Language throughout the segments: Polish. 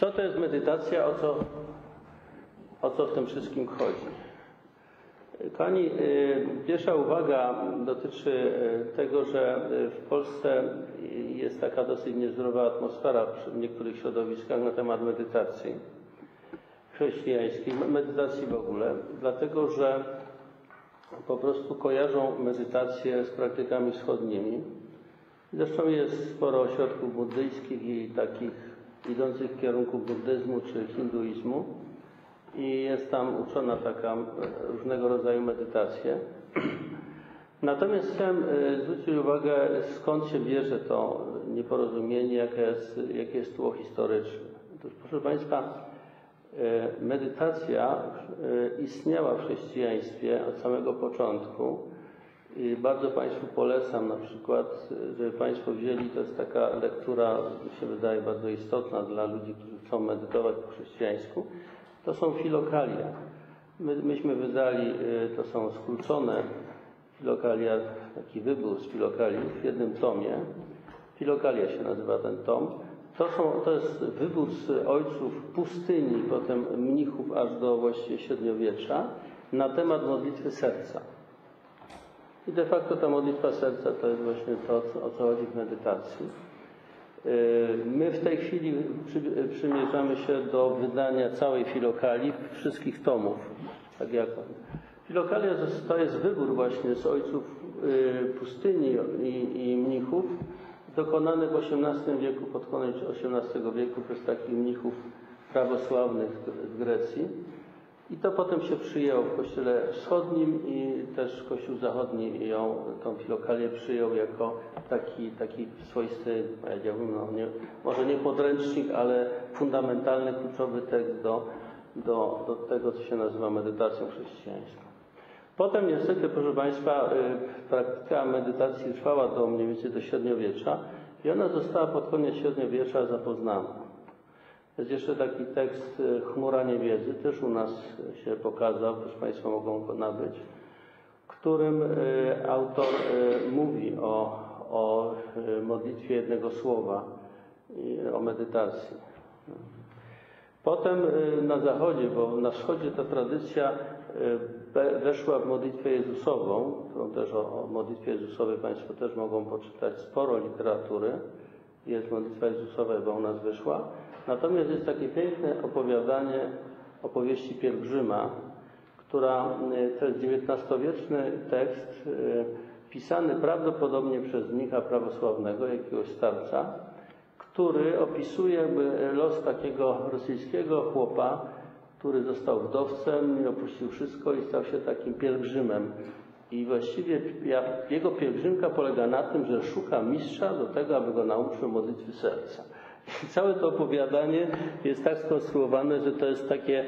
Co to jest medytacja? O co, o co w tym wszystkim chodzi? Kochani, y, pierwsza uwaga dotyczy y, tego, że y, w Polsce jest taka dosyć niezdrowa atmosfera w niektórych środowiskach na temat medytacji chrześcijańskiej, medytacji w ogóle, dlatego że po prostu kojarzą medytację z praktykami wschodnimi. Zresztą jest sporo ośrodków buddyjskich i takich idących w kierunku buddyzmu czy hinduizmu i jest tam uczona taka różnego rodzaju medytacja. Natomiast chciałem e, zwrócić uwagę, skąd się bierze to nieporozumienie, jakie jest, jakie jest tło historyczne. Otóż, proszę Państwa, e, medytacja e, istniała w chrześcijaństwie od samego początku bardzo Państwu polecam na przykład, żeby Państwo wzięli, to jest taka lektura, mi się wydaje bardzo istotna dla ludzi, którzy chcą medytować po chrześcijańsku, to są filokalia. My, myśmy wydali, y, to są skrócone filokalia, taki wybór z filokaliów w jednym tomie. Filokalia się nazywa ten tom. To, są, to jest wybór z ojców pustyni, potem mnichów aż do właściwie średniowiecza na temat modlitwy serca. I de facto ta modlitwa serca to jest właśnie to, o co chodzi w medytacji. Y, my w tej chwili przymierzamy się do wydania całej filokalii, wszystkich tomów, tak jak Filokalia to jest wybór właśnie z ojców y, pustyni i, i mnichów, dokonany w XVIII wieku, pod koniec XVIII wieku przez takich mnichów prawosławnych w Grecji. I to potem się przyjęło w Kościele Wschodnim i też Kościół Zachodni ją, tą filokalię przyjął jako taki, taki swoisty, powiedziałbym, no nie, może nie podręcznik, ale fundamentalny, kluczowy tekst do, do, do tego, co się nazywa medytacją chrześcijańską. Potem niestety, proszę Państwa, y, praktyka medytacji trwała do mniej więcej do średniowiecza i ona została pod koniec średniowiecza zapoznana. Jest jeszcze taki tekst e, Chmura Niewiedzy, też u nas się pokazał, proszę Państwa mogą go nabyć, w którym e, autor e, mówi o, o modlitwie jednego słowa, o medytacji. Potem na zachodzie, bo na wschodzie ta tradycja weszła w modlitwę Jezusową, którą też o, o modlitwie Jezusowej Państwo też mogą poczytać sporo literatury. Jest modlitwa Jezusowa, bo u nas wyszła. Natomiast jest takie piękne opowiadanie opowieści pielgrzyma, która y, to jest XIX-wieczny tekst y, pisany prawdopodobnie przez mnicha prawosławnego, jakiegoś starca, który opisuje jakby los takiego rosyjskiego chłopa, który został wdowcem i opuścił wszystko i stał się takim pielgrzymem. I właściwie jego pielgrzymka polega na tym, że szuka mistrza do tego, aby go nauczył modlitwy serca. Całe to opowiadanie jest tak skonstruowane, że to jest takie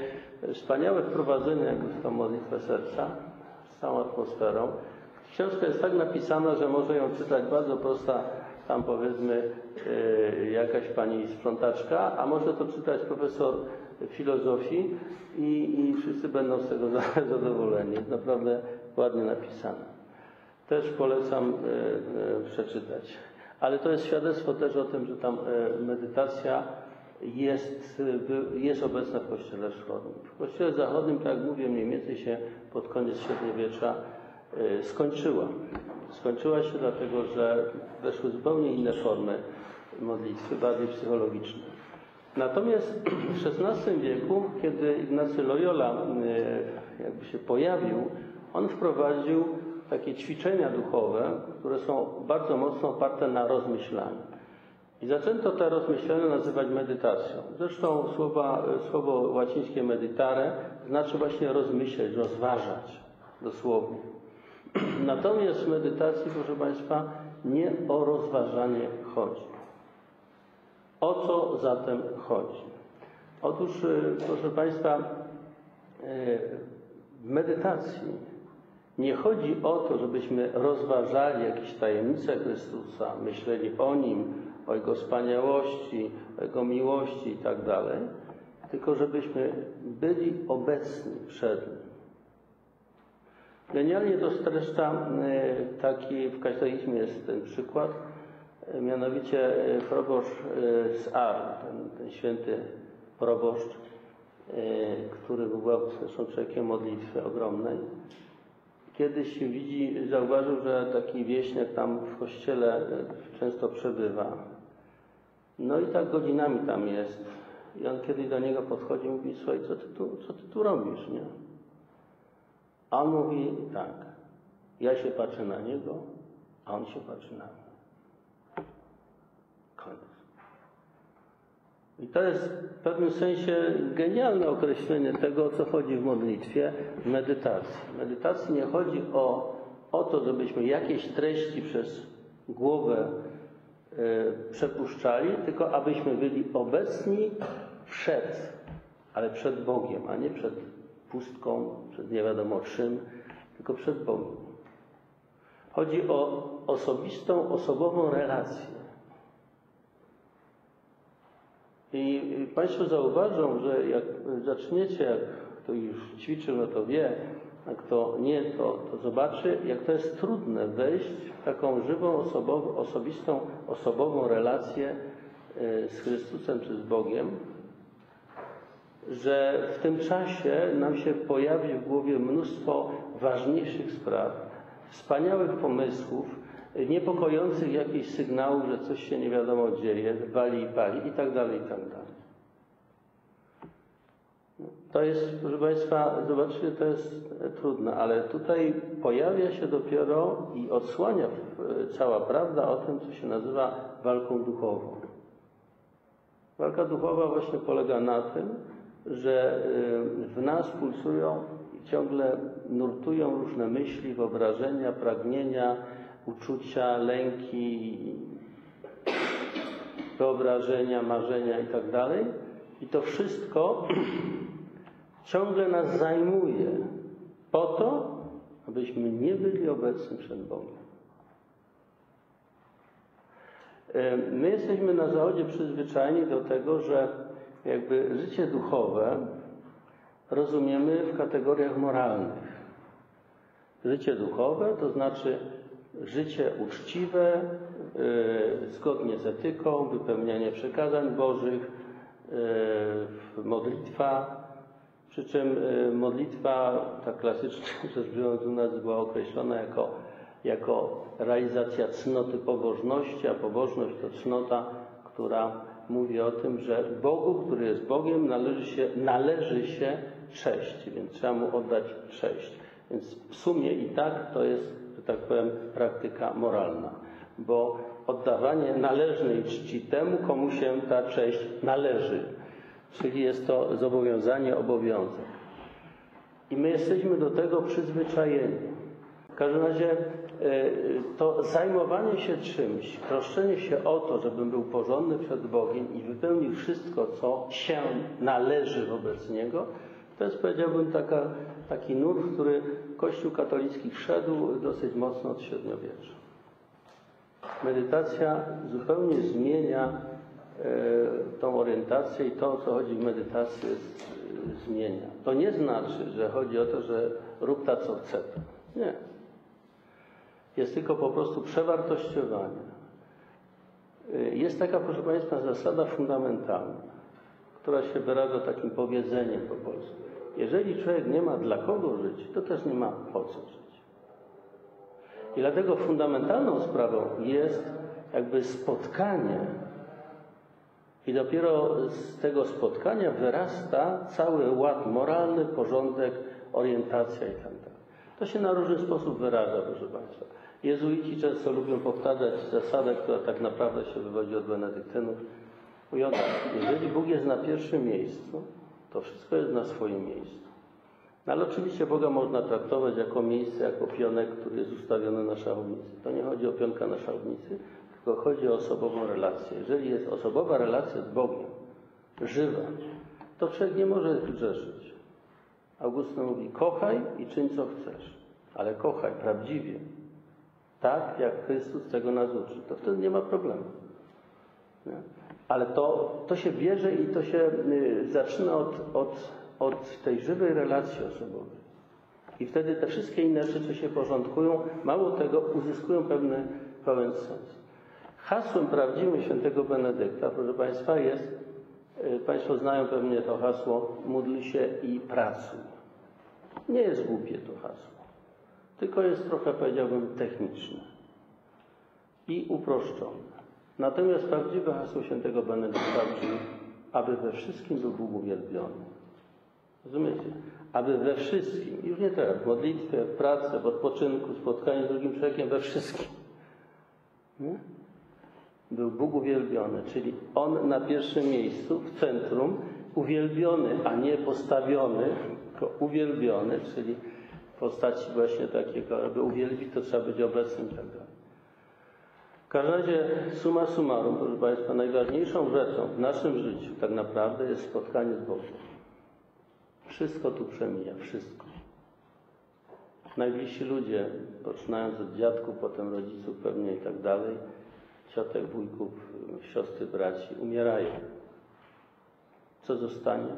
wspaniałe wprowadzenie jakby w tą modlitwę serca z całą atmosferą. Książka jest tak napisana, że może ją czytać bardzo prosta, tam powiedzmy yy, jakaś pani sprzątaczka, a może to czytać profesor filozofii i, i wszyscy będą z tego zadowoleni. Naprawdę ładnie napisane. Też polecam yy, yy, przeczytać. Ale to jest świadectwo też o tym, że tam e, medytacja jest, jest obecna w Kościele Wschodnim. W Kościele Zachodnim, tak jak mówię, mniej więcej się pod koniec średniowiecza e, skończyła. Skończyła się dlatego, że weszły zupełnie inne formy modlitwy, bardziej psychologiczne. Natomiast w XVI wieku, kiedy Ignacy Loyola e, jakby się pojawił, on wprowadził takie ćwiczenia duchowe, które są bardzo mocno oparte na rozmyślaniu. I zaczęto te rozmyślenia nazywać medytacją. Zresztą słowa, słowo łacińskie meditare znaczy właśnie rozmyśleć, rozważać dosłownie. Natomiast w medytacji, proszę Państwa, nie o rozważanie chodzi. O co zatem chodzi? Otóż, y, proszę Państwa, y, w medytacji nie chodzi o to, żebyśmy rozważali jakieś tajemnice Chrystusa, myśleli o Nim, o Jego wspaniałości, o Jego miłości i tak tylko żebyśmy byli obecni przed Nim. Genialnie to streszcza e, taki, w katechizmie jest ten przykład, e, mianowicie e, proboszcz z Ar, ten, ten święty proboszcz, który był zresztą człowiekiem modlitwy ogromnej. Kiedyś widzi, zauważył, że taki wieśniak tam w kościele e, często przebywa. No i tak godzinami tam jest. I on kiedyś do niego podchodzi i mówi, słuchaj, co ty tu, co ty tu robisz, nie? A on mówi tak, ja się patrzę na niego, a on się patrzy na mnie. Koniec. I to jest w pewnym sensie genialne określenie tego, o co chodzi w modlitwie, w medytacji. W medytacji nie chodzi o, o to, żebyśmy jakieś treści przez głowę y, przepuszczali, tylko abyśmy byli obecni przed, ale przed Bogiem, a nie przed pustką, przed nie wiadomo czym, tylko przed Bogiem. Chodzi o osobistą, osobową relację. I Państwo zauważą, że jak zaczniecie, jak kto już ćwiczył, no to wie, a kto nie, to, to zobaczy, jak to jest trudne wejść w taką żywą, osobistą, osobową relację e, z Chrystusem czy z Bogiem, że w tym czasie nam się pojawi w głowie mnóstwo ważniejszych spraw, wspaniałych pomysłów, niepokojących jakichś sygnałów, że coś się nie wiadomo dzieje, wali i pali i tak dalej, i tak dalej. To jest, proszę Państwa, zobaczcie, to jest trudne, ale tutaj pojawia się dopiero i odsłania cała prawda o tym, co się nazywa walką duchową. Walka duchowa właśnie polega na tym, że y, w nas pulsują i ciągle nurtują różne myśli, wyobrażenia, pragnienia, uczucia, lęki, wyobrażenia, marzenia itd. Tak I to wszystko ciągle nas zajmuje po to, abyśmy nie byli obecni przed Bogiem. My jesteśmy na Zachodzie przyzwyczajeni do tego, że jakby życie duchowe rozumiemy w kategoriach moralnych. Życie duchowe to znaczy życie uczciwe, yy, zgodnie z etyką, wypełnianie przekazań Bożych, yy, modlitwa, przy czym yy, modlitwa, tak klasycznie rzecz biorąc u nas była określona jako, jako realizacja cnoty pobożności, a pobożność to cnota, która mówi o tym, że Bogu, który jest Bogiem, należy się, należy się cześć, więc trzeba mu oddać cześć. Więc w sumie i tak to jest, tak powiem, praktyka moralna, bo oddawanie należnej czci temu, komu się ta cześć należy, czyli jest to zobowiązanie, obowiązek. I my jesteśmy do tego przyzwyczajeni. W każdym razie e, to zajmowanie się czymś, troszczenie się o to, żebym był porządny przed Bogiem i wypełnił wszystko, co się należy wobec Niego, to jest, powiedziałbym, taka, taki nurt, w który Kościół katolicki wszedł dosyć mocno od średniowiecza. Medytacja zupełnie zmienia e, tą orientację i to, o co chodzi w medytacji, zmienia. To nie znaczy, że chodzi o to, że rób ta, co chce. Nie jest tylko po prostu przewartościowanie. Y, jest taka, proszę Państwa, zasada fundamentalna, która się wyraża takim powiedzeniem po polsku. Jeżeli człowiek nie ma dla kogo żyć, to też nie ma po co żyć. I dlatego fundamentalną sprawą jest jakby spotkanie. I dopiero z tego spotkania wyrasta cały ład moralny, porządek, orientacja i tak dalej. To się na różny sposób wyraża, proszę Państwa. Jezuici często lubią powtarzać zasadę, która tak naprawdę się wywodzi od benedyktynów. Mówią tak, jeżeli Bóg jest na pierwszym miejscu, to wszystko jest na swoim miejscu. No ale oczywiście Boga można traktować jako miejsce, jako pionek, który jest ustawiony na szachownicy. To nie chodzi o pionka na szachownicy, tylko chodzi o osobową relację. Jeżeli jest osobowa relacja z Bogiem, żywa, to człowiek nie może grzeszyć. Augustyn mówi, kochaj i czyń co chcesz, ale kochaj prawdziwie, tak jak Chrystus tego nas uczy, to wtedy nie ma problemu. Nie? Ale to, to się bierze i to się y, zaczyna od, od, od tej żywej relacji osobowej. I wtedy te wszystkie inne rzeczy się porządkują, mało tego, uzyskują pewny, pełen sens. Hasłem prawdziwym świętego Benedykta, proszę Państwa, jest Y, Państwo znają pewnie to hasło módl się i pracuj. Nie jest głupie to hasło, tylko jest trochę, powiedziałbym, techniczne i uproszczone. Natomiast prawdziwe hasło świętego Benedykta brzmi, aby we wszystkim był Bóg uwielbiony. Rozumiecie? Aby we wszystkim, już nie teraz, w modlitwie, w pracy, w odpoczynku, spotkaniu z drugim człowiekiem, we wszystkim. Nie? Był Bóg uwielbiony, czyli On na pierwszym miejscu, w centrum, uwielbiony, a nie postawiony, tylko uwielbiony, czyli w postaci właśnie takiego, aby uwielbić, to trzeba być obecnym. W każdym razie summa summarum, proszę Państwa, najważniejszą rzeczą w naszym życiu tak naprawdę jest spotkanie z Bogiem. Wszystko tu przemija, wszystko. Najbliżsi ludzie, poczynając od dziadków, potem rodziców pewnie i tak dalej, ciotek, wujków, siostry, braci, umierają. Co zostanie?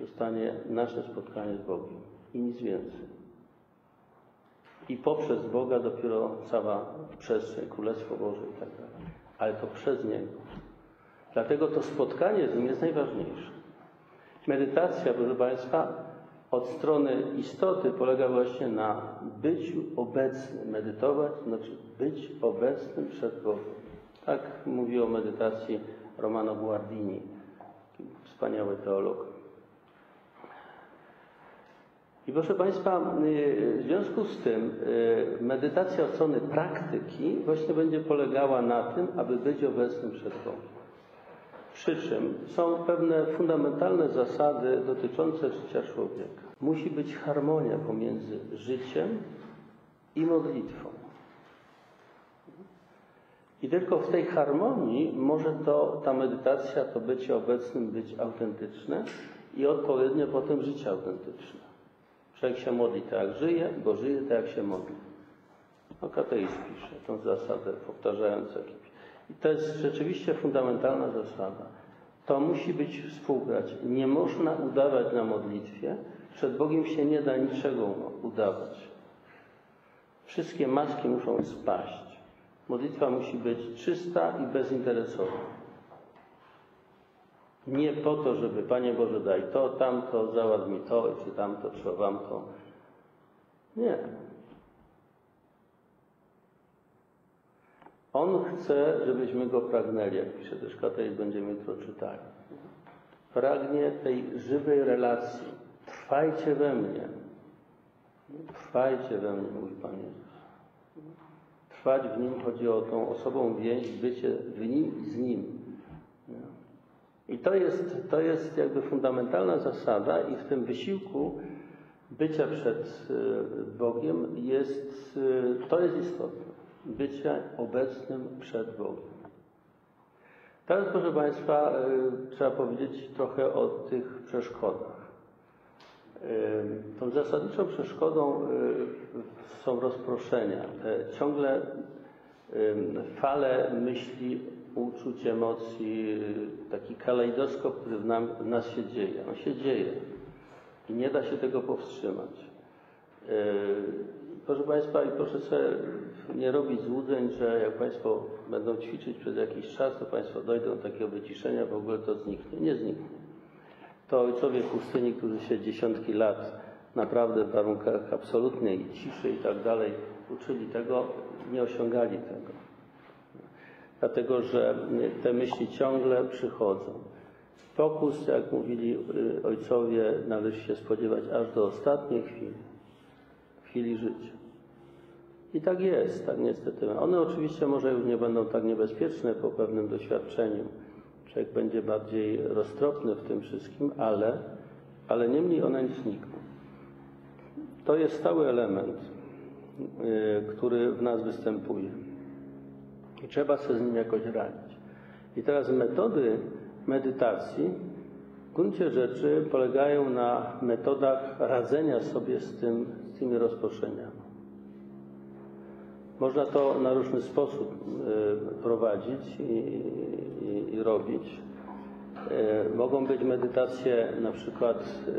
Zostanie nasze spotkanie z Bogiem i nic więcej. I poprzez Boga dopiero cała przestrzeń, Królestwo Boże i tak dalej. Ale to przez Niego. Dlatego to spotkanie z Nim jest najważniejsze. Medytacja, proszę Państwa, od strony istoty polega właśnie na byciu obecnym. Medytować znaczy być obecnym przed Bogiem. Tak mówi o medytacji Romano Guardini, wspaniały teolog. I proszę Państwa, w związku z tym medytacja od strony praktyki właśnie będzie polegała na tym, aby być obecnym przed Bogiem. Przy czym są pewne fundamentalne zasady dotyczące życia człowieka. Musi być harmonia pomiędzy życiem i modlitwą. I tylko w tej harmonii może to, ta medytacja, to bycie obecnym być autentyczne i odpowiednio potem życie autentyczne. Człowiek się modli tak jak żyje, bo żyje tak jak się modli. No kateizm pisze tą zasadę, powtarzając jakiś. I to jest rzeczywiście fundamentalna zasada. To musi być współgrać. Nie można udawać na modlitwie. Przed Bogiem się nie da niczego udawać. Wszystkie maski muszą spaść. Modlitwa musi być czysta i bezinteresowna. Nie po to, żeby Panie Boże daj to, tamto, załatw mi to, czy tamto, czy wam to. Nie. On chce, żebyśmy go pragnęli, jak pisze też kateizm, będziemy jutro czytali. Pragnie tej żywej relacji. Trwajcie we mnie. Trwajcie we mnie, mówi Pan Jezus. Trwać w Nim chodzi o tą osobą więź, bycie w Nim i z Nim. I to jest, to jest jakby fundamentalna zasada i w tym wysiłku bycia przed Bogiem jest, to jest istotne. Bycia obecnym przed Bogiem. Teraz, proszę Państwa, trzeba powiedzieć trochę o tych przeszkodach. Tą zasadniczą przeszkodą są rozproszenia. Te ciągle fale myśli, uczuć, emocji, taki kalejdoskop, który w, nam, w nas się dzieje. On się dzieje i nie da się tego powstrzymać. Proszę Państwa, i proszę sobie nie robić złudzeń, że jak Państwo będą ćwiczyć przez jakiś czas, to Państwo dojdą do takiego wyciszenia, w ogóle to zniknie. Nie zniknie. To ojcowie pustyni, którzy się dziesiątki lat naprawdę w warunkach absolutnej ciszy i tak dalej uczyli tego, nie osiągali tego. Dlatego, że te myśli ciągle przychodzą. Fokus, jak mówili ojcowie, należy się spodziewać aż do ostatniej chwili, chwili życia. I tak jest, tak niestety. One oczywiście może już nie będą tak niebezpieczne po pewnym doświadczeniu. Człowiek będzie bardziej roztropny w tym wszystkim, ale, ale niemniej one nie znikną. To jest stały element, yy, który w nas występuje. I trzeba sobie z nim jakoś radzić. I teraz metody medytacji w gruncie rzeczy polegają na metodach radzenia sobie z, tym, z tymi rozproszeniami. Można to na różny sposób y, prowadzić i, i, i robić. Y, mogą być medytacje na przykład y,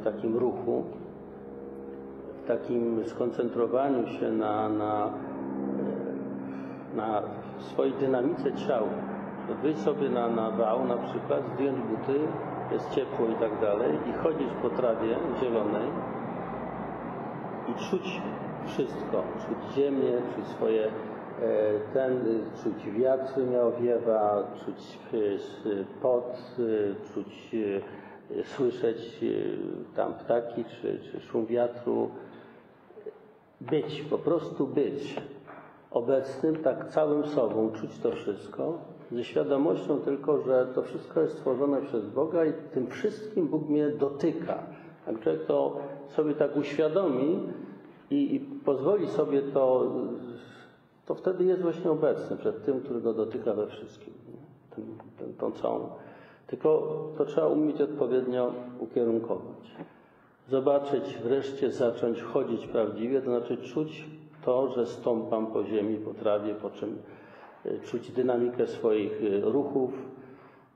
w takim ruchu, w takim skoncentrowaniu się na, na, na swojej dynamice ciała. wyjść sobie na, na wał na przykład, zdjąć buty, jest ciepło i tak dalej i chodzić po trawie zielonej i czuć wszystko, czuć ziemię, czuć swoje e, ten, czuć wiatr miał wiewa, czuć y, pot, y, czuć, y, słyszeć tam ptaki czy, czy szum wiatru, być, po prostu być obecnym, tak całym sobą, czuć to wszystko, ze świadomością tylko, że to wszystko jest stworzone przez Boga i tym wszystkim Bóg mnie dotyka. Jak to sobie tak uświadomi i, i pozwoli sobie to, to wtedy jest właśnie obecny przed tym, który go dotyka we wszystkim. Ten, ten, tą całą. Tylko to trzeba umieć odpowiednio ukierunkować zobaczyć, wreszcie zacząć chodzić prawdziwie, to znaczy czuć to, że stąpam po ziemi, po trawie, po czym e, czuć dynamikę swoich e, ruchów,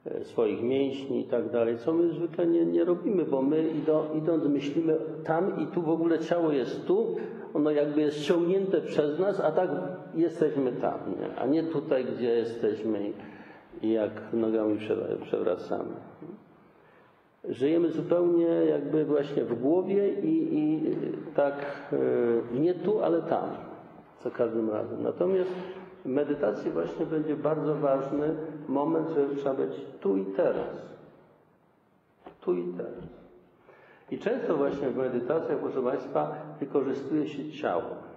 e, swoich mięśni i tak dalej, co my zwykle nie, nie robimy, bo my idą, idąc myślimy tam i tu w ogóle ciało jest tu, ono jakby jest ściągnięte przez nas, a tak jesteśmy tam, nie? a nie tutaj, gdzie jesteśmy i, jak nogami przewracamy. Żyjemy zupełnie jakby właśnie w głowie i, i tak e, nie tu, ale tam, za każdym razem. Natomiast w medytacji właśnie będzie bardzo ważny moment, że trzeba być tu i teraz. Tu i teraz. I często właśnie w medytacjach, proszę Państwa, wykorzystuje się ciało.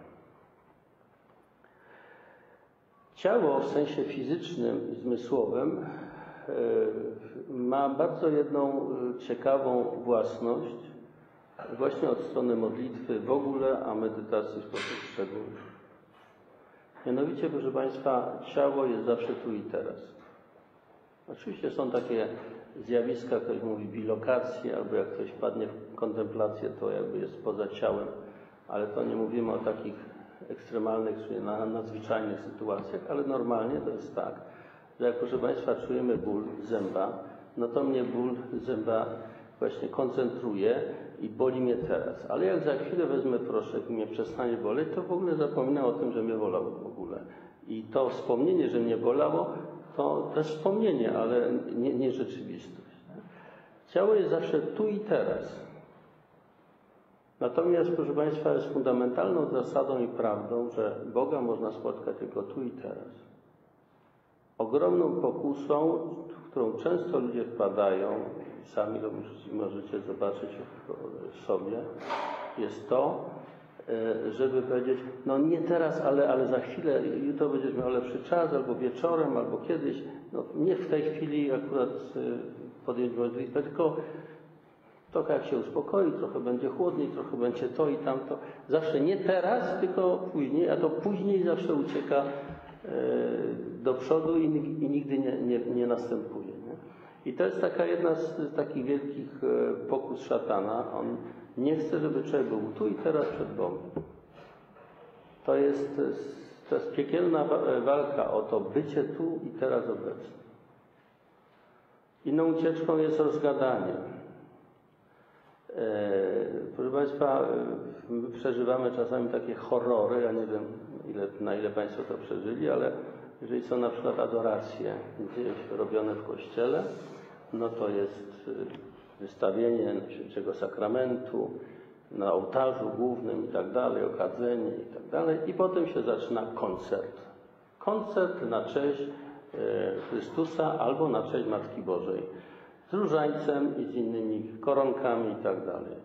Ciało w sensie fizycznym i zmysłowym ma bardzo jedną e, ciekawą własność, właśnie od strony modlitwy w ogóle, a medytacji w sposób szczególny. Mianowicie, proszę Państwa, ciało jest zawsze tu i teraz. Oczywiście są takie zjawiska, ktoś mówi bilokacje, albo jak ktoś padnie w kontemplację, to jakby jest poza ciałem, ale to nie mówimy o takich ekstremalnych, czy na- nadzwyczajnych sytuacjach, ale normalnie to jest tak, że jak proszę Państwa czujemy ból zęba, no to mnie ból zęba właśnie koncentruje i boli mnie teraz. Ale jak za chwilę wezmę proszek i mnie przestanie boleć, to w ogóle zapominam o tym, że mnie bolało w ogóle. I to wspomnienie, że mnie bolało, to też wspomnienie, ale nie, nie rzeczywistość. Ciało jest zawsze tu i teraz. Natomiast, proszę Państwa, jest fundamentalną zasadą i prawdą, że Boga można spotkać tylko tu i teraz. Ogromną pokusą, w którą często ludzie wpadają, sami to możecie zobaczyć w sobie, jest to, e, żeby powiedzieć, no nie teraz, ale, ale za chwilę, jutro będziesz miał lepszy czas, albo wieczorem, albo kiedyś. No nie w tej chwili akurat e, podjąć modlitwę, tylko trochę jak się uspokoi, trochę będzie chłodniej, trochę będzie to i tamto. Zawsze nie teraz, tylko później, a to później zawsze ucieka e, do przodu i, nig- i nigdy nie, nie, nie następuje. Nie? I to jest taka jedna z takich wielkich e, pokus szatana. On nie chce, żeby człowiek był tu i teraz przed Bogiem. To jest, jest, to jest piekielna wa- walka o to bycie tu i teraz obecne. Inną ucieczką jest rozgadanie. E, Proszę Państwa, e, my przeżywamy czasami takie horrory, ja nie wiem ile, na ile Państwo to przeżyli, ale jeżeli są na przykład adoracje gdzieś robione w kościele, no to jest e, wystawienie Świętego Sakramentu na ołtarzu głównym i tak dalej, okadzenie i tak dalej i potem się zaczyna koncert. Koncert na cześć e, Chrystusa albo na cześć Matki Bożej z różańcem i z innymi koronkami i tak dalej.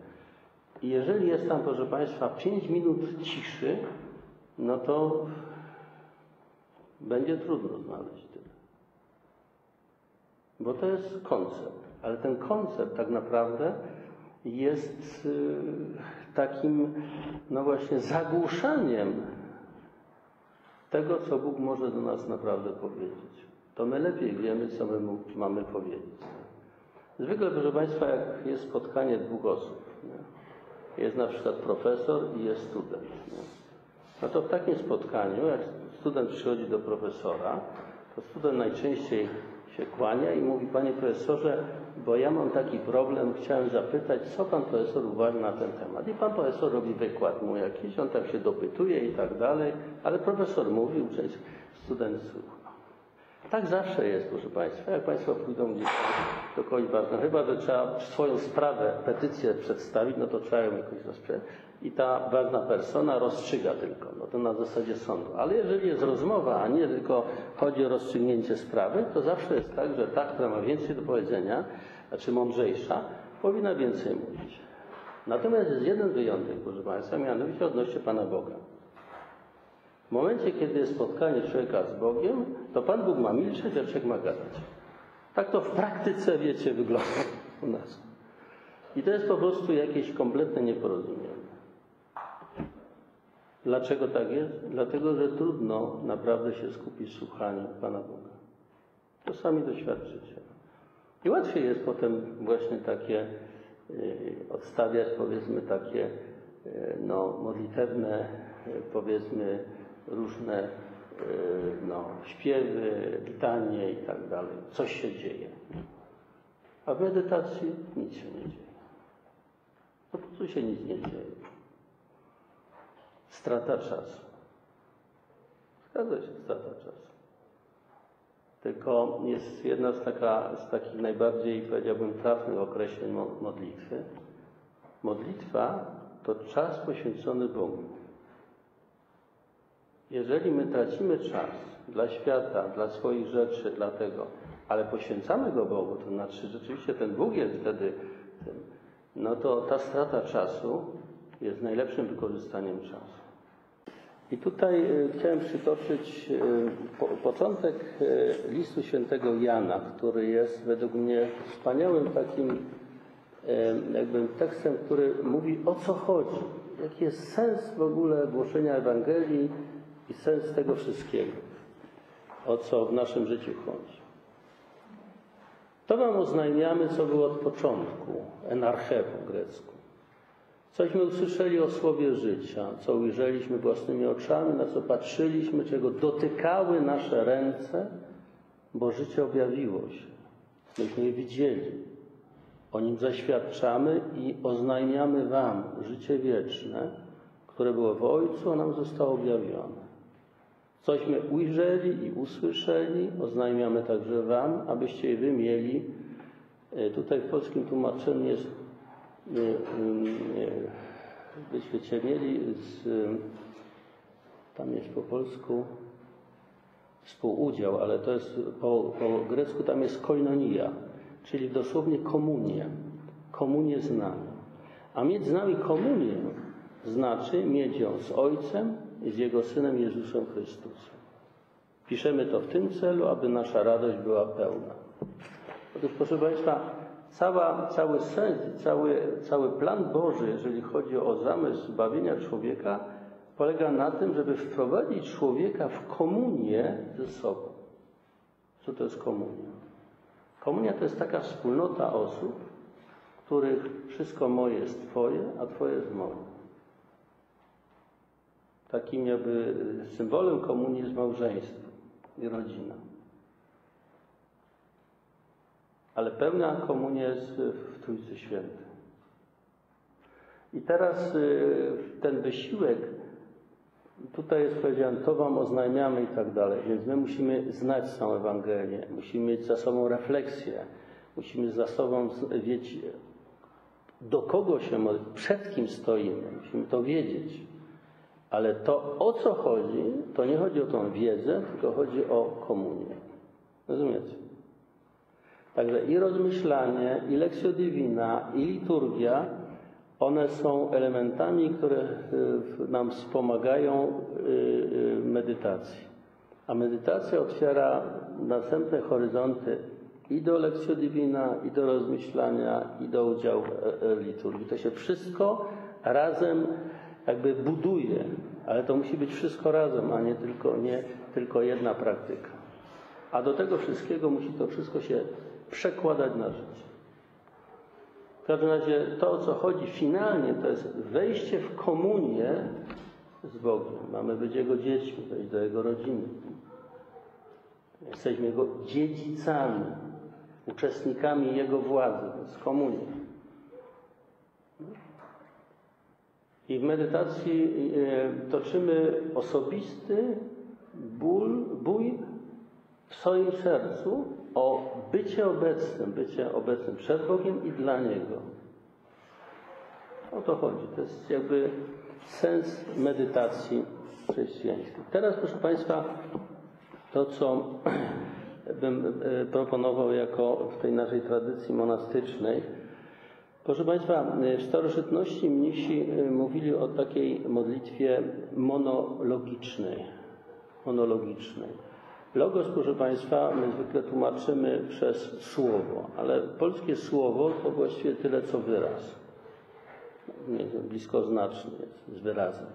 I jeżeli jest tam, proszę Państwa, 5 minut ciszy, no to będzie trudno znaleźć tyle. Bo to jest koncept. Ale ten koncept tak naprawdę jest y, takim, no właśnie, zagłuszaniem tego, co Bóg może do nas naprawdę powiedzieć. To my lepiej wiemy, co my mamy powiedzieć. Zwykle, proszę Państwa, jak jest spotkanie dwóch osób, nie? jest na przykład profesor i jest student, nie? No to w takim spotkaniu, jak student przychodzi do profesora, to student najczęściej się kłania i mówi, panie profesorze, bo ja mam taki problem, chciałem zapytać, co pan profesor uważa na ten temat. I pan profesor robi wykład mu jakiś, on tam się dopytuje i tak dalej, ale profesor mówi, uczeń, student słucha. Tak zawsze jest, proszę Państwa. Jak Państwo pójdą gdzieś do kogoś ważnego, chyba że trzeba swoją sprawę, petycję przedstawić, no to trzeba ją jakoś rozprzeć. I ta ważna persona rozstrzyga tylko, no to na zasadzie sądu. Ale jeżeli jest rozmowa, a nie tylko chodzi o rozstrzygnięcie sprawy, to zawsze jest tak, że ta, która ma więcej do powiedzenia, znaczy mądrzejsza, powinna więcej mówić. Natomiast jest jeden wyjątek, proszę Państwa, mianowicie odnośnie Pana Boga. W momencie, kiedy jest spotkanie człowieka z Bogiem, to Pan Bóg ma milczeć, a człowiek ma gadać. Tak to w praktyce, wiecie, wygląda u nas. I to jest po prostu jakieś kompletne nieporozumienie. Dlaczego tak jest? Dlatego, że trudno naprawdę się skupić słuchaniu Pana Boga. To sami doświadczycie. I łatwiej jest potem właśnie takie y, odstawiać, powiedzmy, takie y, no, modlitewne, y, powiedzmy, różne y, no, śpiewy, litanie i tak dalej. Coś się dzieje. A w medytacji nic się nie dzieje. Po prostu się nic nie dzieje. Strata czasu. Zgadza się, strata czasu. Tylko jest jedna z, taka, z takich najbardziej, powiedziałbym, trafnych określeń modlitwy. Modlitwa to czas poświęcony Bogu. Jeżeli my tracimy czas dla świata, dla swoich rzeczy, dla tego, ale poświęcamy go Bogu, to znaczy rzeczywiście ten Bóg jest wtedy tym, no to ta strata czasu jest najlepszym wykorzystaniem czasu. I tutaj y, chciałem przytoczyć y, po, początek y, listu świętego Jana, który jest według mnie wspaniałym takim jakby tekstem, który mówi o co chodzi, jaki jest sens w ogóle głoszenia Ewangelii i sens tego wszystkiego, o co w naszym życiu chodzi. To wam oznajmiamy, co było od początku, enarche po grecku. Cośmy usłyszeli o słowie życia, co ujrzeliśmy własnymi oczami, na co patrzyliśmy, czego dotykały nasze ręce, bo życie objawiło się. Myśmy je widzieli. O nim zaświadczamy i oznajmiamy Wam życie wieczne, które było w Ojcu, a nam zostało objawione. Cośmy ujrzeli i usłyszeli, oznajmiamy także Wam, abyście je Wy mieli. E, tutaj w polskim tłumaczeniu jest byście mieli z, tam jest po polsku współudział, ale to jest po, po grecku tam jest koinonia, czyli dosłownie komunię, komunię z nami. A mieć z nami komunię znaczy mieć ją z Ojcem i z Jego Synem Jezusem Chrystusem. Piszemy to w tym celu, aby nasza radość była pełna. Otóż, proszę Państwa, Cała, cały sens, cały, cały plan Boży, jeżeli chodzi o zamysł zbawienia człowieka, polega na tym, żeby wprowadzić człowieka w komunię ze sobą. Co to jest komunia? Komunia to jest taka wspólnota osób, których wszystko moje jest Twoje, a Twoje jest moje. Takim jakby symbolem komunii jest małżeństwo i rodzina. ale pełna komunia jest w Trójcy Świętej. I teraz y, ten wysiłek, tutaj jest powiedziane, to Wam oznajmiamy i tak dalej, więc my musimy znać samą Ewangelię, musimy mieć za sobą refleksję, musimy za sobą wiedzieć, do kogo się przed kim stoimy, musimy to wiedzieć. Ale to, o co chodzi, to nie chodzi o tą wiedzę, tylko chodzi o komunię. Rozumiecie? Także i rozmyślanie, i lekcja divina, i liturgia, one są elementami, które y, nam wspomagają y, y, medytacji. A medytacja otwiera następne horyzonty i do lekcji divina, i do rozmyślania, i do udziału w liturgii. To się wszystko razem jakby buduje, ale to musi być wszystko razem, a nie tylko, nie tylko jedna praktyka. A do tego wszystkiego musi to wszystko się przekładać na życie. W każdym razie to, o co chodzi finalnie, to jest wejście w komunię z Bogiem. Mamy być Jego dziećmi, wejść do Jego rodziny. Jesteśmy Jego dziedzicami, uczestnikami Jego władzy, z komunia. I w medytacji e, toczymy osobisty ból, bój w swoim sercu o bycie obecnym, bycie obecnym przed Bogiem i dla Niego. O to chodzi. To jest jakby sens medytacji chrześcijańskiej. Teraz, proszę Państwa, to, co bym e, proponował jako w tej naszej tradycji monastycznej. Proszę Państwa, w starożytności mnisi e, mówili o takiej modlitwie monologicznej. Monologicznej. Logos, proszę Państwa, my zwykle tłumaczymy przez słowo, ale polskie słowo to właściwie tyle, co wyraz. Bliskoznaczny jest z wyrazem.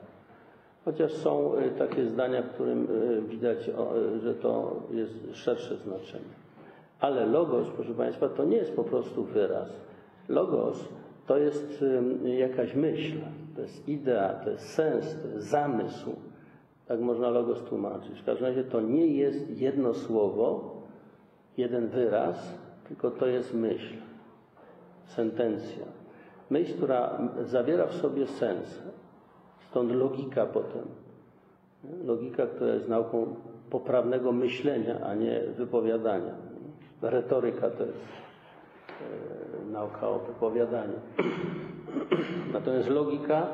Chociaż są y, takie zdania, w którym y, widać, y, że to jest szersze znaczenie. Ale logos, proszę Państwa, to nie jest po prostu wyraz. Logos to jest jakaś myśl, to jest idea, to jest sens, to jest zamysł. Tak można logos tłumaczyć. W każdym razie to nie jest jedno słowo, jeden wyraz, tylko to jest myśl, sentencja. Myśl, która zawiera w sobie sens, Stąd logika potem. Logika, która jest nauką poprawnego myślenia, a nie wypowiadania. Retoryka to jest nauka o wypowiadaniu. Natomiast logika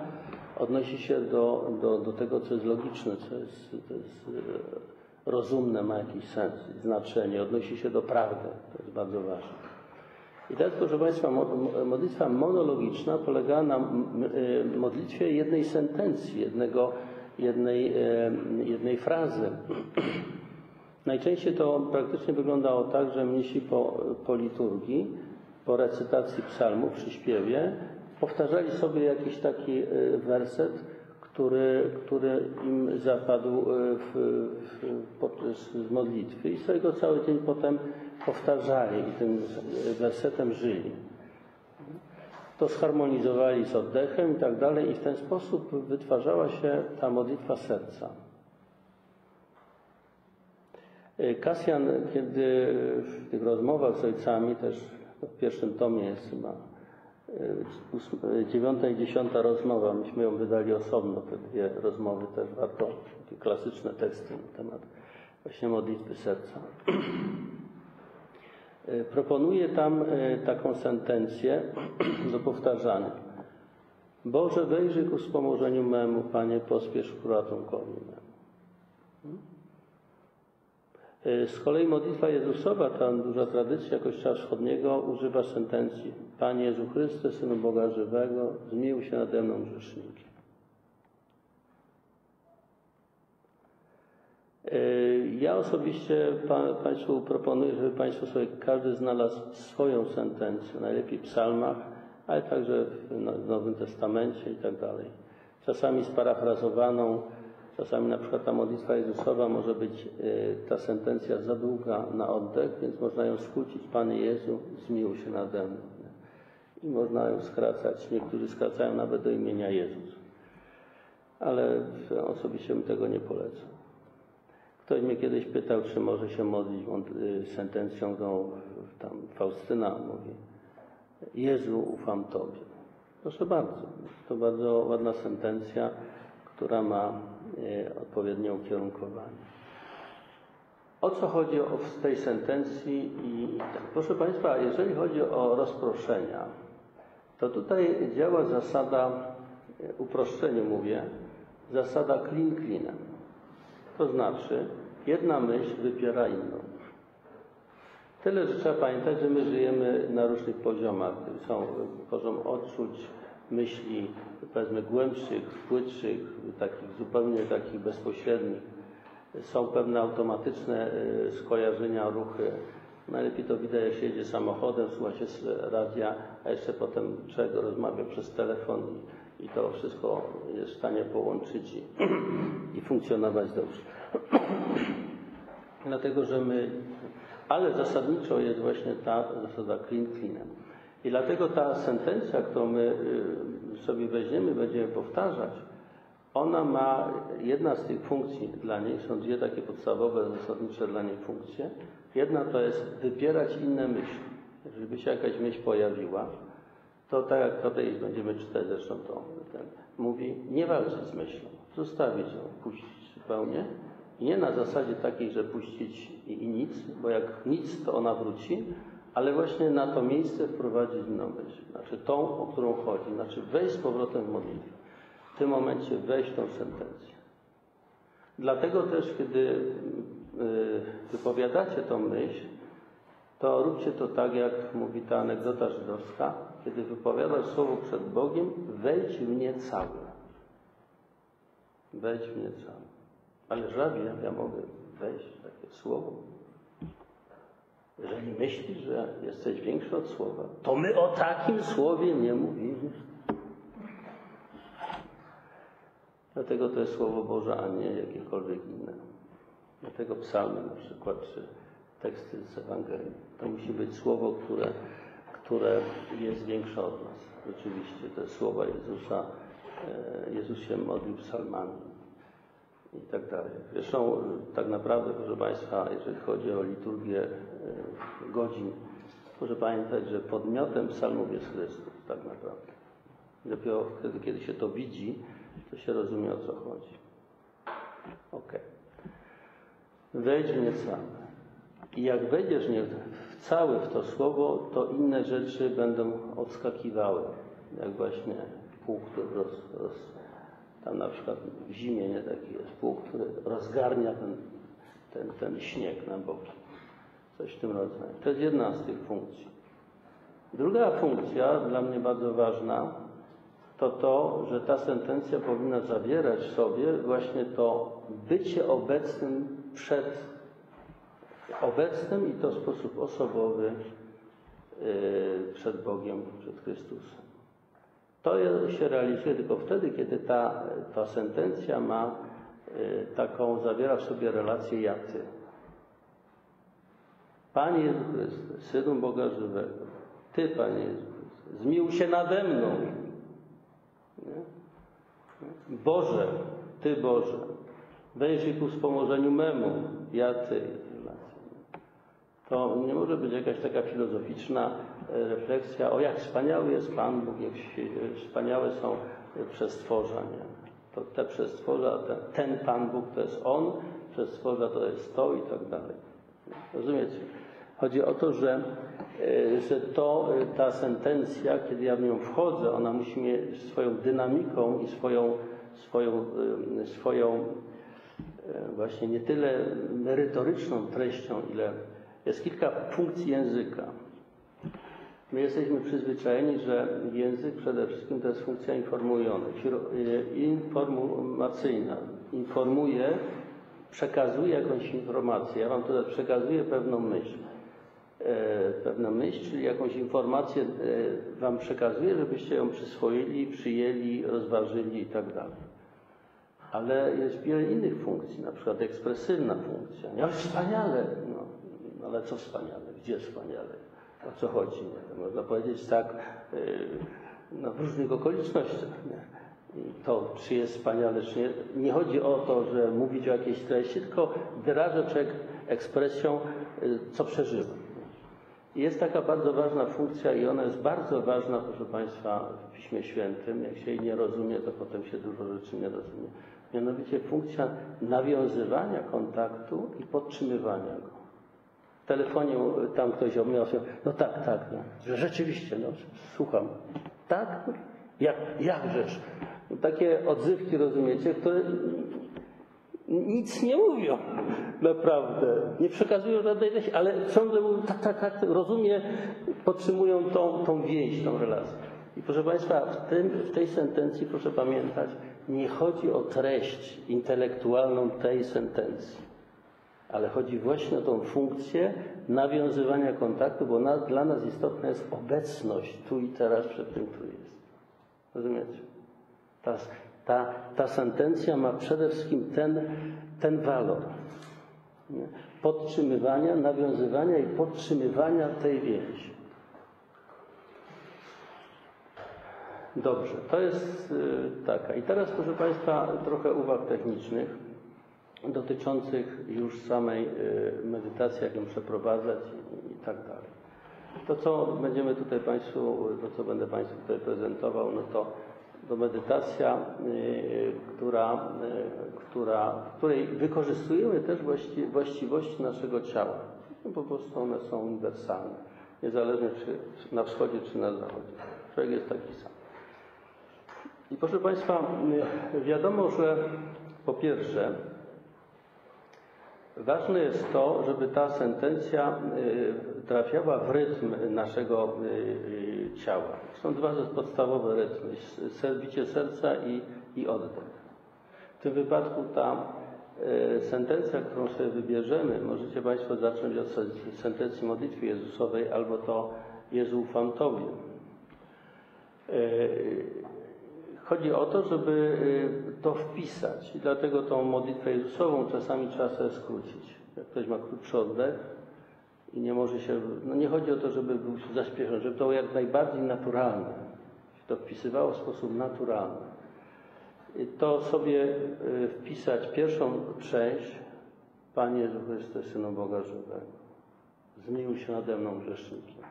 odnosi się do, do, do tego, co jest logiczne, co jest, jest e, rozumne, ma jakiś sens, znaczenie, odnosi się do prawdy. To jest bardzo ważne. I teraz, proszę Państwa, modlitwa monologiczna polega na y, modlitwie jednej sentencji, jednego, jednej, jednej frazy. Najczęściej to praktycznie wyglądało tak, że mnisi po, po liturgii, po recytacji psalmu przy śpiewie, powtarzali sobie jakiś taki e, werset, który, który im zapadł e, w, w, podczas modlitwy i sobie go cały dzień potem powtarzali i tym wersetem żyli. To zharmonizowali z oddechem i tak dalej i w ten sposób wytwarzała się ta modlitwa serca. Kasjan, kiedy w tych rozmowach z ojcami, też w pierwszym tomie jest chyba dziewiąta i dziesiąta rozmowa, myśmy ją wydali osobno, te dwie rozmowy też warto, takie klasyczne teksty na temat właśnie modlitwy serca. E, Proponuję tam e, taką sentencję do powtarzania. Boże, wejrzyj ku wspomożeniu memu, Panie, pospiesz ku ratunkowi memu. E, z kolei modlitwa Jezusowa, ta duża tradycja Kościoła Wschodniego, używa sentencji Panie Jezu Chryste, Synu Boga żywego, zmiłuj się nade mną grzesznikiem. Ja osobiście Państwu proponuję, żeby Państwo sobie każdy znalazł swoją sentencję, najlepiej w psalmach, ale także w Nowym Testamencie i tak dalej. Czasami sparafrazowaną, czasami na przykład ta modlitwa Jezusowa może być e, ta sentencja za długa na oddech, więc można ją skrócić. Panie Jezu, zmiłuj się nade mną. I można ją skracać. Niektórzy skracają nawet do imienia Jezus. Ale osobiście bym tego nie polecał. Ktoś mnie kiedyś pytał, czy może się modlić y, sentencją, no, tam Faustyna mówi, Jezu, ufam Tobie. Proszę bardzo, to bardzo ładna sentencja, która ma y, odpowiednie ukierunkowanie. O co chodzi w tej sentencji? I, tak, proszę Państwa, jeżeli chodzi o rozproszenia, to tutaj działa zasada, y, uproszczeniu mówię, zasada klin klinem. To znaczy, jedna myśl wypiera inną. Tyle, że trzeba pamiętać, że my żyjemy na różnych poziomach. Są poziom odczuć, myśli, powiedzmy, głębszych, płytszych, takich zupełnie takich bezpośrednich. Są pewne automatyczne e, skojarzenia, ruchy. Najlepiej to widać, jak się jedzie samochodem, słucha się radia, a jeszcze potem człowiek rozmawia przez telefon i to wszystko jest w stanie połączyć i, i funkcjonować dobrze. Dlatego, że my, ale zasadniczo jest właśnie ta zasada clean cleanem. I dlatego ta sentencja, którą my y, sobie weźmiemy, będziemy powtarzać, ona ma, jedna z tych funkcji dla niej, są dwie takie podstawowe, zasadnicze dla niej funkcje. Jedna to jest wypierać inne myśli. Jeżeli by się jakaś myśl pojawiła, to tak jak tutaj będziemy czytać zresztą to, ten mówi, nie walczyć z myślą, zostawić ją, puścić zupełnie I nie na zasadzie takiej, że puścić i, i nic, bo jak nic, to ona wróci, ale właśnie na to miejsce wprowadzić inną myśl. Znaczy tą, o którą chodzi. Znaczy wejść z powrotem w modlitwę. W tym momencie wejść tą sentencję. Dlatego też, kiedy y, wypowiadacie tą myśl, to róbcie to tak, jak mówi ta anegdota żydowska. Kiedy wypowiadasz słowo przed Bogiem, wejdź w nie cały. Wejdź w nie cały. Ale żabie, ja mogę wejść w takie słowo. Jeżeli myślisz, że jesteś większy od słowa, to my o takim słowie nie mówimy. Dlatego to jest Słowo Boże, a nie jakiekolwiek inne. Dlatego psalmy na przykład, czy teksty z Ewangelii. To musi być Słowo, które, które jest większe od nas. Rzeczywiście, te słowa Jezusa, e, Jezus się modlił psalmami i tak dalej. Zresztą tak naprawdę, proszę Państwa, jeżeli chodzi o liturgię e, godzin, proszę pamiętać, że podmiotem psalmów jest Chrystus, tak naprawdę. Dopiero wtedy, kiedy się to widzi, to się rozumie o co chodzi. Ok. Wejdź w nie same. I jak wejdziesz nie w cały w to słowo, to inne rzeczy będą odskakiwały. Jak właśnie pół, który roz, roz, tam na przykład w zimie nie taki jest pół, który rozgarnia ten, ten, ten śnieg na boki. Coś w tym rodzaju. To jest jedna z tych funkcji. Druga funkcja, dla mnie bardzo ważna, to to, że ta sentencja powinna zawierać w sobie właśnie to bycie obecnym przed obecnym i to w sposób osobowy yy, przed Bogiem, przed Chrystusem. To się realizuje tylko wtedy, kiedy ta, ta sentencja ma yy, taką, zawiera w sobie relację ja-ty. Panie Jezu Chryste, Synu Boga żywego, Ty, Panie Jezu Chryste, zmiłuj się nade mną. Nie? Boże, Ty Boże, wejrzyj ku wspomożeniu memu, ja Ty. To nie może być jakaś taka filozoficzna refleksja, o jak wspaniały jest Pan Bóg, jak wspaniałe są przestworza. Nie? To te przestworza, ten, ten Pan Bóg to jest On, przestworza to jest to i tak dalej. Rozumiecie? Chodzi o to, że, że to, ta sentencja, kiedy ja w nią wchodzę, ona musi mieć swoją dynamiką i swoją, swoją, swoją właśnie nie tyle merytoryczną treścią, ile jest kilka funkcji języka. My jesteśmy przyzwyczajeni, że język przede wszystkim to jest funkcja informacyjna. Informuje, przekazuje jakąś informację. Ja Wam tutaj przekazuję pewną myśl. Pewną myśl, czyli jakąś informację Wam przekazuję, żebyście ją przyswoili, przyjęli, rozważyli i tak. Ale jest wiele innych funkcji, na przykład ekspresywna funkcja. Ja wspaniale, no, ale co wspaniale, gdzie wspaniale, o co chodzi? Nie? Można powiedzieć tak no, w różnych okolicznościach. Nie? To, czy jest wspaniale, czy nie. Nie chodzi o to, że mówić o jakiejś treści, tylko wyraża człowiek ekspresją, co przeżywa. Jest taka bardzo ważna funkcja i ona jest bardzo ważna, proszę Państwa, w Piśmie Świętym. Jak się jej nie rozumie, to potem się dużo rzeczy nie rozumie. Mianowicie funkcja nawiązywania kontaktu i podtrzymywania go. W telefonie tam ktoś omiał no tak, tak, no, rzeczywiście, no, słucham. Tak? Jak, jakżeż? Takie odzywki, rozumiecie, które nic nie mówią naprawdę. Nie przekazują żadnej treści, ale ciągle mówią tak, tak, tak, rozumie, podtrzymują tą, tą więź, tą relację. I proszę Państwa, w, tym, w tej sentencji proszę pamiętać, nie chodzi o treść intelektualną tej sentencji, ale chodzi właśnie o tą funkcję nawiązywania kontaktu, bo na, dla nas istotna jest obecność tu i teraz przed tym, który jest. Rozumiecie? Ta, ta, ta sentencja ma przede wszystkim ten, ten walor podtrzymywania, nawiązywania i podtrzymywania tej więzi. Dobrze, to jest y, taka. I teraz, proszę Państwa, trochę uwag technicznych dotyczących już samej y, medytacji, jak ją przeprowadzać i tak dalej. To, co będziemy tutaj Państwu, to co będę Państwu tutaj prezentował, no to To medytacja, y, która, y, która, w której wykorzystujemy też właści, właściwości naszego ciała. No, po prostu one są uniwersalne, niezależnie czy na wschodzie, czy na zachodzie. Człowiek jest taki sam. I proszę Państwa, y, wiadomo, że po pierwsze, ważne jest to, żeby ta sentencja trafiała w rytm naszego ciała. Są dwa podstawowe rytmy: bicie serca i, i oddech. W tym wypadku ta sentencja, którą sobie wybierzemy, możecie Państwo zacząć od sen- sentencji modlitwy Jezusowej albo to Jezu ufam Tobie. Chodzi o to, żeby y, to wpisać i dlatego tą modlitwę Jezusową czasami trzeba sobie skrócić. Jak ktoś ma krótszy oddech i nie może się, no nie chodzi o to, żeby był zaśpieszony, żeby to było jak najbardziej naturalne, się to wpisywało w sposób naturalny. I to sobie y, wpisać pierwszą część, Panie Jezu Chryste, Synu Boga żywego, zmiłuj się nade mną grzesznikiem.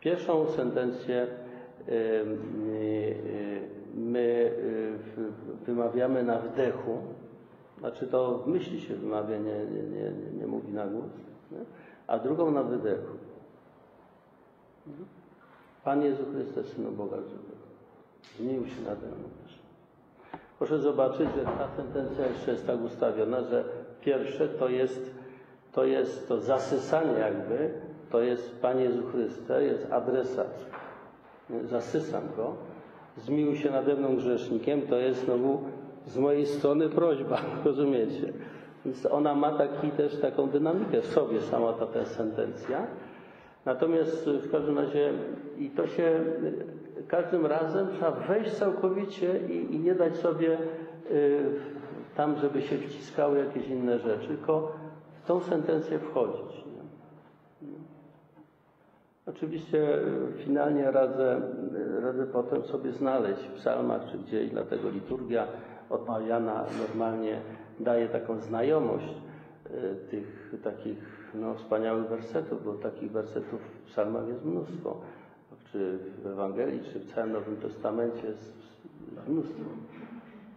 Pierwszą sentencję y, y, my wymawiamy na wdechu, znaczy to w myśli się wymawia, nie, nie, nie, nie mówi na głos, nie? A drugą na wydechu. Panie Jezu Chryste, Synu Boga żywego, zmiłuj się nade mną. Proszę zobaczyć, że ta sentencja jeszcze jest tak ustawiona, że pierwsze to jest to, jest to zasysanie jakby, to jest Panie Jezu Chryste, jest adresat. Zasysam go, zmiłuj się nade mną grzesznikiem, to jest znowu z mojej strony prośba, rozumiecie? Więc ona ma taki, też taką dynamikę w sobie, sama ta, sentencja. Natomiast w każdym razie i to się każdym razem trzeba wejść całkowicie i, i nie dać sobie y, tam, żeby się wciskały jakieś inne rzeczy, tylko w tą sentencję wchodzić. Nie? Oczywiście finalnie radzę, radzę potem sobie znaleźć w psalmach czy gdzieś, dlatego liturgia odmawiana normalnie daje taką znajomość y, tych takich no, wspaniałych wersetów, bo takich wersetów w psalmach jest mnóstwo. Czy w Ewangelii, czy w całym Nowym Testamencie jest mnóstwo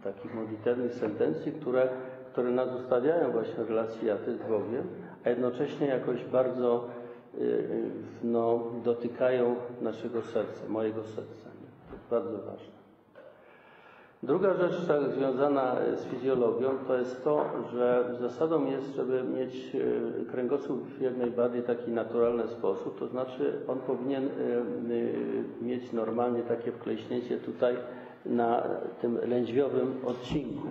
takich modlitewnych sentencji, które, które nas ustawiają właśnie w relacji jaty z Bogiem, a jednocześnie jakoś bardzo no, dotykają naszego serca, mojego serca. To jest bardzo ważne. Druga rzecz tak, związana z fizjologią to jest to, że zasadą jest, żeby mieć kręgosłup w jak najbardziej taki naturalny sposób, to znaczy on powinien mieć normalnie takie wkleśnięcie tutaj na tym lędźwiowym odcinku.